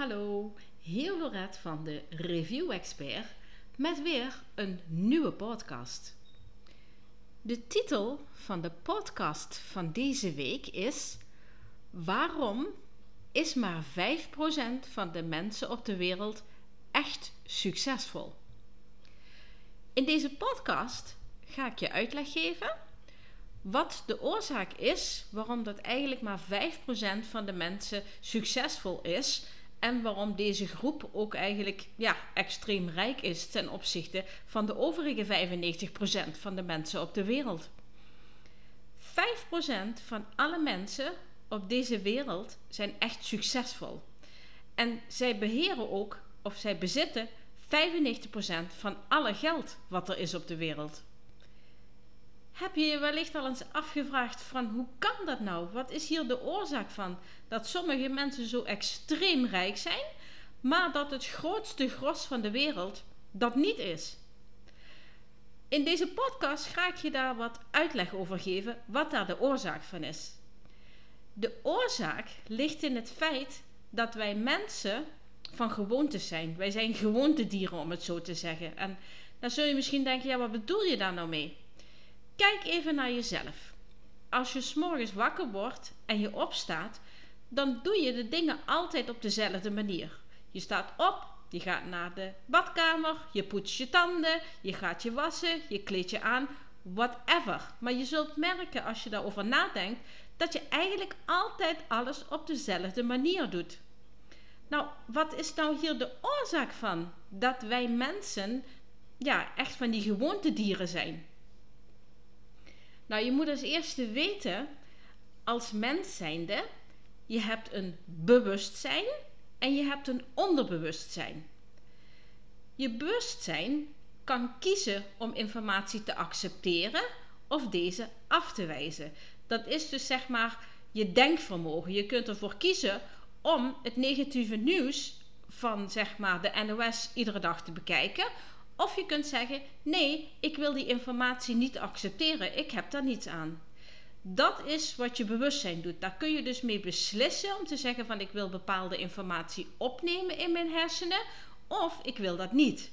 hallo, heel Lorette van de Review Expert met weer een nieuwe podcast. De titel van de podcast van deze week is Waarom is maar 5% van de mensen op de wereld echt succesvol? In deze podcast ga ik je uitleg geven wat de oorzaak is waarom dat eigenlijk maar 5% van de mensen succesvol is en waarom deze groep ook eigenlijk ja, extreem rijk is ten opzichte van de overige 95% van de mensen op de wereld. 5% van alle mensen op deze wereld zijn echt succesvol. En zij beheren ook, of zij bezitten 95% van alle geld wat er is op de wereld. Heb je je wellicht al eens afgevraagd van hoe kan dat nou? Wat is hier de oorzaak van? Dat sommige mensen zo extreem rijk zijn, maar dat het grootste gros van de wereld dat niet is. In deze podcast ga ik je daar wat uitleg over geven wat daar de oorzaak van is. De oorzaak ligt in het feit dat wij mensen van gewoontes zijn. Wij zijn gewoontedieren om het zo te zeggen. En dan zul je misschien denken, ja, wat bedoel je daar nou mee? Kijk even naar jezelf. Als je s'morgens wakker wordt en je opstaat, dan doe je de dingen altijd op dezelfde manier. Je staat op, je gaat naar de badkamer, je poetst je tanden, je gaat je wassen, je kleedt je aan, whatever. Maar je zult merken als je daarover nadenkt dat je eigenlijk altijd alles op dezelfde manier doet. Nou, wat is nou hier de oorzaak van dat wij mensen ja, echt van die gewoontedieren zijn? Nou, je moet als eerste weten, als mens zijnde, je hebt een bewustzijn en je hebt een onderbewustzijn. Je bewustzijn kan kiezen om informatie te accepteren of deze af te wijzen. Dat is dus zeg maar je denkvermogen. Je kunt ervoor kiezen om het negatieve nieuws van zeg maar de NOS iedere dag te bekijken of je kunt zeggen: nee, ik wil die informatie niet accepteren, ik heb daar niets aan. Dat is wat je bewustzijn doet. Daar kun je dus mee beslissen om te zeggen van ik wil bepaalde informatie opnemen in mijn hersenen of ik wil dat niet.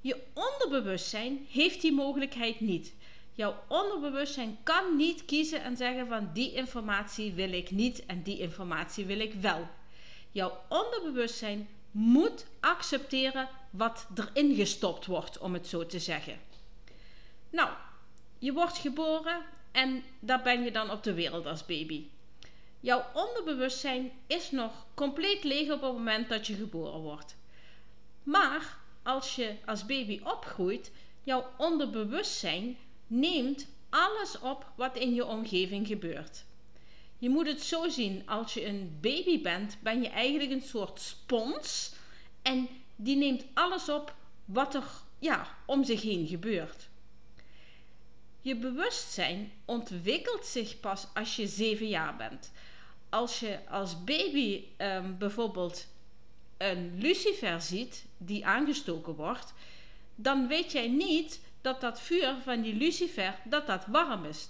Je onderbewustzijn heeft die mogelijkheid niet. Jouw onderbewustzijn kan niet kiezen en zeggen van die informatie wil ik niet en die informatie wil ik wel. Jouw onderbewustzijn moet accepteren wat erin gestopt wordt, om het zo te zeggen. Nou, je wordt geboren en daar ben je dan op de wereld als baby. Jouw onderbewustzijn is nog compleet leeg op het moment dat je geboren wordt. Maar als je als baby opgroeit, jouw onderbewustzijn neemt alles op wat in je omgeving gebeurt. Je moet het zo zien, als je een baby bent, ben je eigenlijk een soort spons en die neemt alles op wat er ja, om zich heen gebeurt. Je bewustzijn ontwikkelt zich pas als je zeven jaar bent. Als je als baby um, bijvoorbeeld een lucifer ziet die aangestoken wordt, dan weet jij niet dat dat vuur van die lucifer dat dat warm is.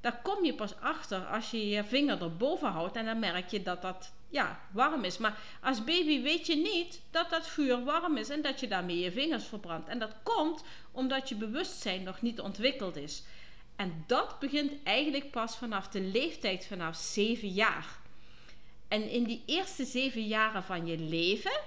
Daar kom je pas achter als je je vinger erboven houdt en dan merk je dat dat ja, warm is. Maar als baby weet je niet dat dat vuur warm is en dat je daarmee je vingers verbrandt. En dat komt omdat je bewustzijn nog niet ontwikkeld is. En dat begint eigenlijk pas vanaf de leeftijd vanaf 7 jaar. En in die eerste 7 jaren van je leven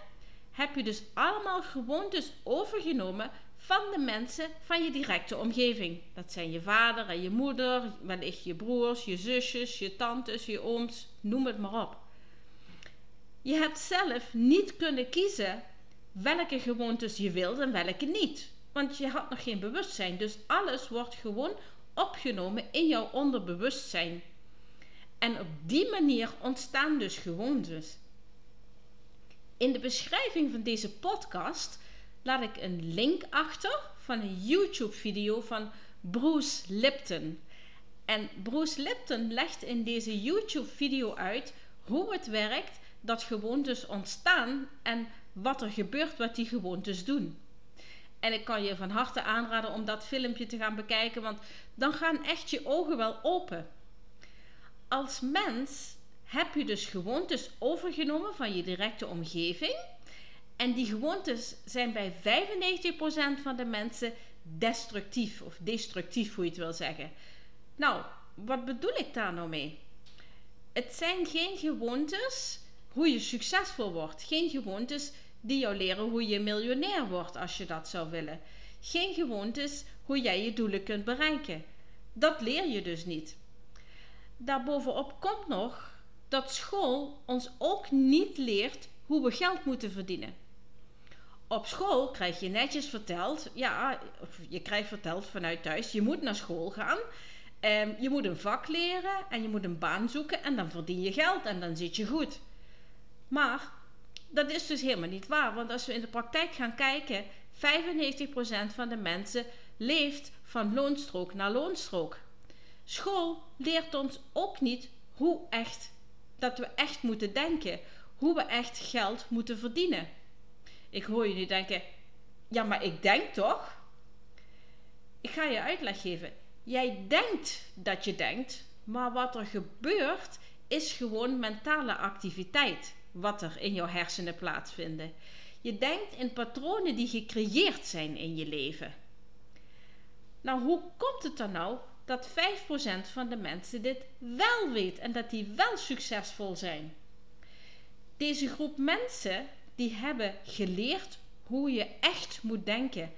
heb je dus allemaal gewoontes overgenomen van de mensen van je directe omgeving. Dat zijn je vader en je moeder, wellicht je broers, je zusjes, je tantes, je ooms, noem het maar op. Je hebt zelf niet kunnen kiezen welke gewoontes je wilt en welke niet. Want je had nog geen bewustzijn. Dus alles wordt gewoon opgenomen in jouw onderbewustzijn. En op die manier ontstaan dus gewoontes. In de beschrijving van deze podcast laat ik een link achter van een YouTube-video van Bruce Lipton. En Bruce Lipton legt in deze YouTube-video uit hoe het werkt dat gewoontes ontstaan en wat er gebeurt wat die gewoontes doen. En ik kan je van harte aanraden om dat filmpje te gaan bekijken, want dan gaan echt je ogen wel open. Als mens heb je dus gewoontes overgenomen van je directe omgeving. En die gewoontes zijn bij 95% van de mensen destructief of destructief, hoe je het wil zeggen. Nou, wat bedoel ik daar nou mee? Het zijn geen gewoontes hoe je succesvol wordt. Geen gewoontes die jou leren hoe je miljonair wordt als je dat zou willen. Geen gewoontes hoe jij je doelen kunt bereiken. Dat leer je dus niet. Daarbovenop komt nog dat school ons ook niet leert hoe we geld moeten verdienen. Op school krijg je netjes verteld, ja, je krijgt verteld vanuit thuis, je moet naar school gaan. Um, je moet een vak leren en je moet een baan zoeken en dan verdien je geld en dan zit je goed. Maar dat is dus helemaal niet waar, want als we in de praktijk gaan kijken, 95% van de mensen leeft van loonstrook naar loonstrook. School leert ons ook niet hoe echt, dat we echt moeten denken, hoe we echt geld moeten verdienen. Ik hoor nu denken, ja maar ik denk toch? Ik ga je uitleg geven. Jij denkt dat je denkt, maar wat er gebeurt is gewoon mentale activiteit wat er in jouw hersenen plaatsvinden. Je denkt in patronen die gecreëerd zijn in je leven. Nou, hoe komt het dan nou dat 5% van de mensen dit wel weet en dat die wel succesvol zijn? Deze groep mensen die hebben geleerd hoe je echt moet denken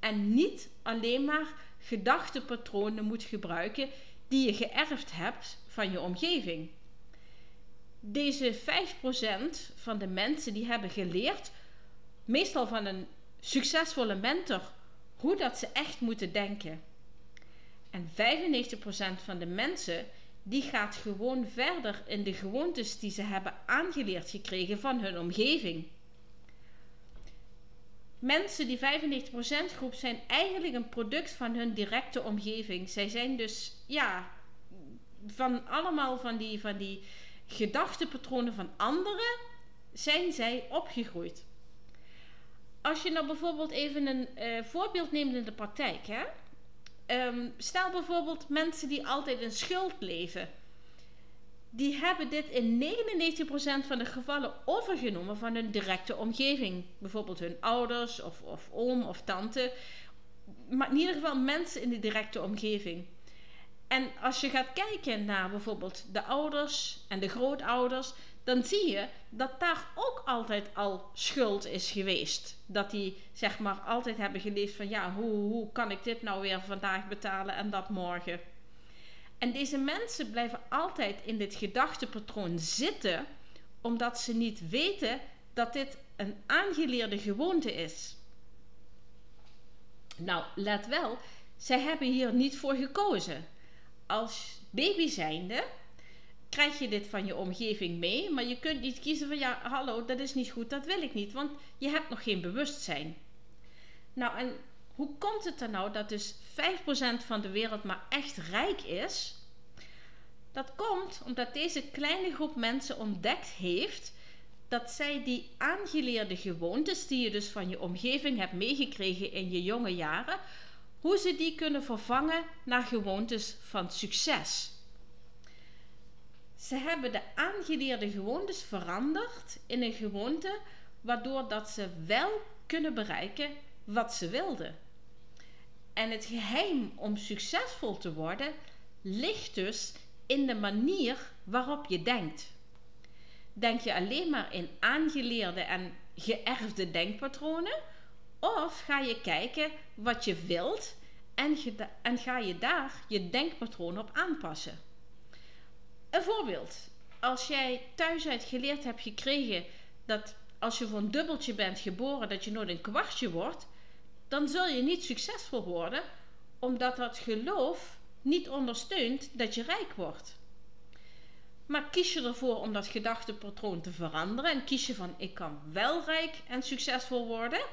en niet alleen maar gedachtepatronen moet gebruiken die je geërfd hebt van je omgeving. Deze 5% van de mensen die hebben geleerd, meestal van een succesvolle mentor, hoe dat ze echt moeten denken. En 95% van de mensen die gaat gewoon verder in de gewoontes die ze hebben aangeleerd gekregen van hun omgeving. Mensen die 95% groep zijn eigenlijk een product van hun directe omgeving. Zij zijn dus ja, van allemaal van die, van die gedachtepatronen van anderen zijn zij opgegroeid. Als je nou bijvoorbeeld even een uh, voorbeeld neemt in de praktijk. Hè? Um, stel bijvoorbeeld mensen die altijd in schuld leven. Die hebben dit in 99% van de gevallen overgenomen van hun directe omgeving. Bijvoorbeeld hun ouders of, of oom of tante. Maar in ieder geval mensen in de directe omgeving. En als je gaat kijken naar bijvoorbeeld de ouders en de grootouders, dan zie je dat daar ook altijd al schuld is geweest. Dat die zeg maar altijd hebben geleefd van ja, hoe, hoe kan ik dit nou weer vandaag betalen en dat morgen. En deze mensen blijven altijd in dit gedachtepatroon zitten, omdat ze niet weten dat dit een aangeleerde gewoonte is. Nou, let wel, zij hebben hier niet voor gekozen als baby zijnde krijg je dit van je omgeving mee, maar je kunt niet kiezen van ja, hallo, dat is niet goed, dat wil ik niet, want je hebt nog geen bewustzijn. Nou, en hoe komt het dan nou dat dus 5% van de wereld maar echt rijk is? Dat komt omdat deze kleine groep mensen ontdekt heeft dat zij die aangeleerde gewoontes die je dus van je omgeving hebt meegekregen in je jonge jaren, hoe ze die kunnen vervangen naar gewoontes van succes. Ze hebben de aangeleerde gewoontes veranderd in een gewoonte waardoor dat ze wel kunnen bereiken wat ze wilden. En het geheim om succesvol te worden ligt dus in de manier waarop je denkt. Denk je alleen maar in aangeleerde en geërfde denkpatronen? Of ga je kijken wat je wilt en, en ga je daar je denkpatroon op aanpassen. Een voorbeeld. Als jij thuis uit geleerd hebt gekregen dat als je voor een dubbeltje bent geboren, dat je nooit een kwartje wordt, dan zul je niet succesvol worden, omdat dat geloof niet ondersteunt dat je rijk wordt. Maar kies je ervoor om dat gedachtepatroon te veranderen en kies je van ik kan wel rijk en succesvol worden,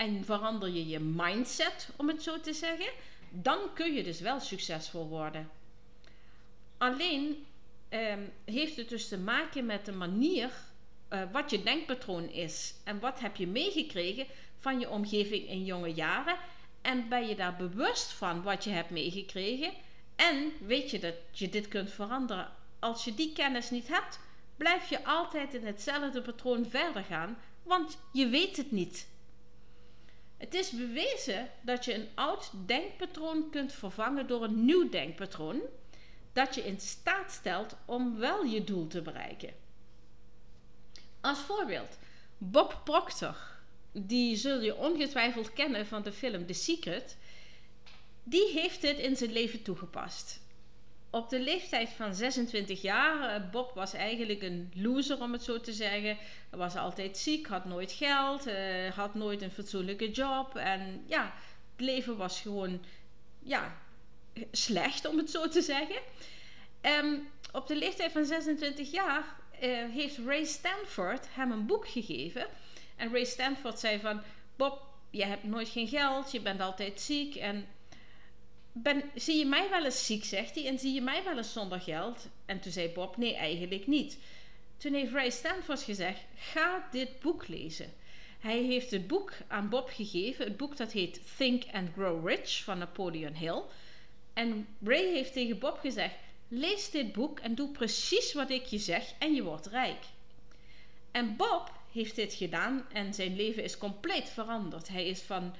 en verander je je mindset, om het zo te zeggen, dan kun je dus wel succesvol worden. Alleen ehm, heeft het dus te maken met de manier uh, wat je denkpatroon is en wat heb je meegekregen van je omgeving in jonge jaren en ben je daar bewust van wat je hebt meegekregen en weet je dat je dit kunt veranderen. Als je die kennis niet hebt, blijf je altijd in hetzelfde patroon verder gaan, want je weet het niet. Het is bewezen dat je een oud denkpatroon kunt vervangen door een nieuw denkpatroon dat je in staat stelt om wel je doel te bereiken. Als voorbeeld, Bob Proctor, die zul je ongetwijfeld kennen van de film The Secret, die heeft dit in zijn leven toegepast. Op de leeftijd van 26 jaar, eh, Bob was eigenlijk een loser om het zo te zeggen. Hij was altijd ziek, had nooit geld, eh, had nooit een fatsoenlijke job. En ja, het leven was gewoon ja, slecht om het zo te zeggen. Um, op de leeftijd van 26 jaar uh, heeft Ray Stanford hem een boek gegeven. En Ray Stanford zei van... Bob, je hebt nooit geen geld, je bent altijd ziek. En ben, zie je mij wel eens ziek, zegt hij. En zie je mij wel eens zonder geld? En toen zei Bob, nee, eigenlijk niet. Toen heeft Ray Stanford gezegd, ga dit boek lezen. Hij heeft het boek aan Bob gegeven. Het boek dat heet Think and Grow Rich van Napoleon Hill. En Ray heeft tegen Bob gezegd, lees dit boek en doe precies wat ik je zeg en je wordt rijk. En Bob heeft dit gedaan en zijn leven is compleet veranderd. Hij is van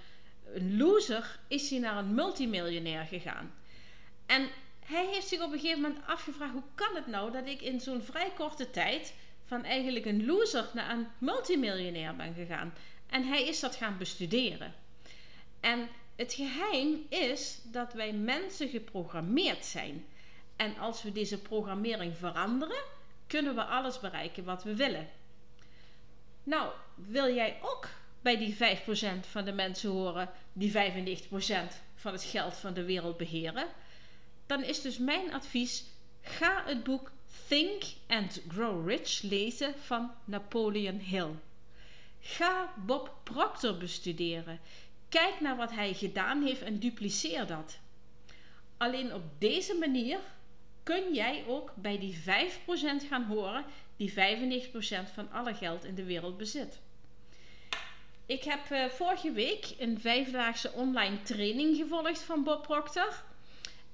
loser is hij naar een multimiljonair gegaan. En hij heeft zich op een gegeven moment afgevraagd: hoe kan het nou dat ik in zo'n vrij korte tijd van eigenlijk een loser naar een multimiljonair ben gegaan? En hij is dat gaan bestuderen. En het geheim is dat wij mensen geprogrammeerd zijn. En als we deze programmering veranderen, kunnen we alles bereiken wat we willen. Nou, wil jij ook bij die 5% van de mensen horen die 95% van het geld van de wereld beheren? Dan is dus mijn advies: ga het boek Think and Grow Rich lezen van Napoleon Hill. Ga Bob Proctor bestuderen. Kijk naar wat hij gedaan heeft en dupliceer dat. Alleen op deze manier kun jij ook bij die 5% gaan horen die 95% van alle geld in de wereld bezit. Ik heb uh, vorige week een vijfdaagse online training gevolgd van Bob Proctor.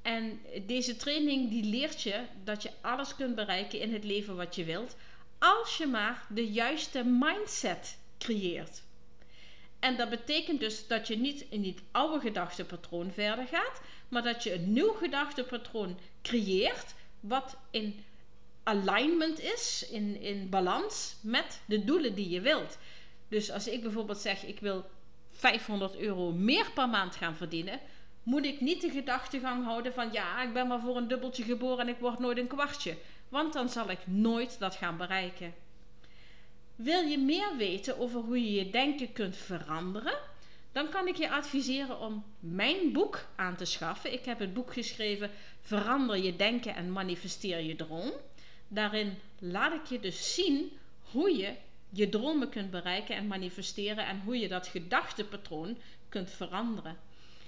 En deze training die leert je dat je alles kunt bereiken in het leven wat je wilt, als je maar de juiste mindset creëert. En dat betekent dus dat je niet in dit oude gedachtepatroon verder gaat, maar dat je een nieuw gedachtepatroon creëert wat in alignment is, in, in balans met de doelen die je wilt. Dus als ik bijvoorbeeld zeg, ik wil 500 euro meer per maand gaan verdienen, moet ik niet de gedachtegang houden van ja, ik ben maar voor een dubbeltje geboren en ik word nooit een kwartje. Want dan zal ik nooit dat gaan bereiken. Wil je meer weten over hoe je je denken kunt veranderen? Dan kan ik je adviseren om mijn boek aan te schaffen. Ik heb het boek geschreven Verander je denken en manifesteer je droom. Daarin laat ik je dus zien hoe je je dromen kunt bereiken en manifesteren en hoe je dat gedachtepatroon kunt veranderen.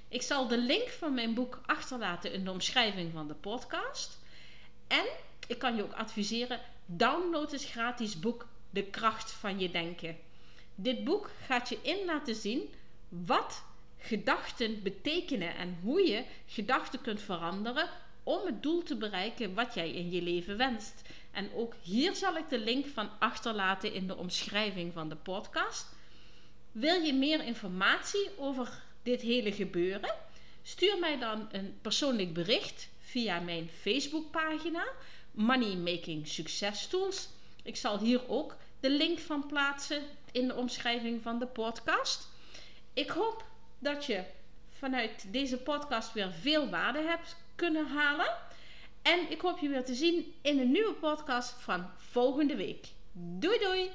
Ik zal de link van mijn boek achterlaten in de omschrijving van de podcast. En ik kan je ook adviseren: download het gratis boek De kracht van je denken. Dit boek gaat je in laten zien wat gedachten betekenen en hoe je gedachten kunt veranderen om het doel te bereiken wat jij in je leven wenst. En ook hier zal ik de link van achterlaten in de omschrijving van de podcast. Wil je meer informatie over dit hele gebeuren? Stuur mij dan een persoonlijk bericht via mijn Facebookpagina Money Making Success Tools. Ik zal hier ook de link van plaatsen in de omschrijving van de podcast. Ik hoop dat je vanuit deze podcast weer veel waarde hebt kunnen halen. En ik hoop je weer te zien in een nieuwe podcast van volgende week. Doei doei!